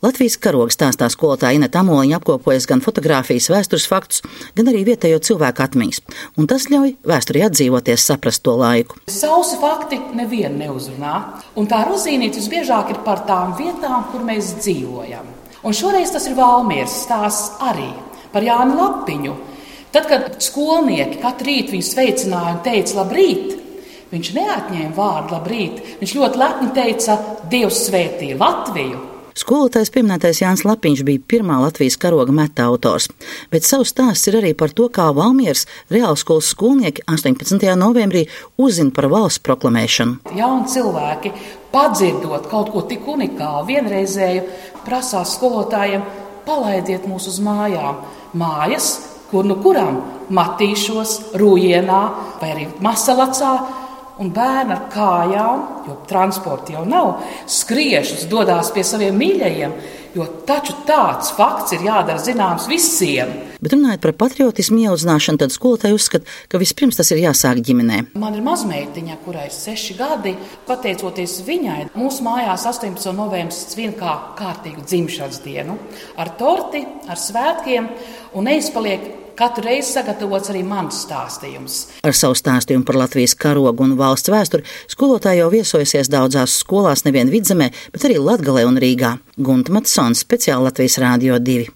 Latvijas karoga stāstā skolotāja Ineta Amoliņa apkopojas gan fotografijas vēstures faktus, gan arī vietējo cilvēku atmiņas, un tas ļauj vēsturī atdzīvoties, saprast to laiku. Sausi fakti nevienu neuzrunā, un tā rozīnīte visbiežāk ir par tām vietām, kur mēs dzīvojam. Un šoreiz tas ir Valmieras stāsts arī par Jānu Lapiņu. Tad, kad skolnieki katru rītu viņu sveicināja un teica labrīt, viņš neatņēma vārdu labrīt. Viņš ļoti lepni teica, Dievs svētī Latviju! Skolotājs pieminētais Jānis Lapiņš bija pirmā Latvijas karoga meta autors, bet savs stāsts ir arī par to, kā Valmieras reālskolas skolnieki 18. novembrī uzzina par valsts proklamēšanu. Jauni cilvēki, padzirdot kaut ko tik unikālu, vienreizēju, prasās skolotājiem, palaidiet mūs uz mājām. Mājas, kur nu kurām matīšos, rūjienā vai arī masalacā un bērni ar kājām, jo transporta jau nav, skriešus dodas pie saviem mīļajiem. Jo taču tāds fakts ir jādara zināms visiem. Bet runājot par patriotismu ieaudzināšanu, tad skolotāji uzskata, ka vispirms tas ir jāsāk ģimenē. Man ir mazmeitiņa, kurai ir seši gadi. Pateicoties viņai, mūsu mājās 18. novembris svin kā kārtīgu dzimšanas dienu ar torti, ar svētkiem, un neizpaliek Katru reizi sagatavots arī mans stāstījums. Ar savu stāstījumu par Latvijas karogu un valsts vēsturi skolotāji jau viesojusies daudzās skolās nevien Vidzemē, bet arī Latgalē un Rīgā. Gunta Matsons, speciāli Latvijas Rādio 2.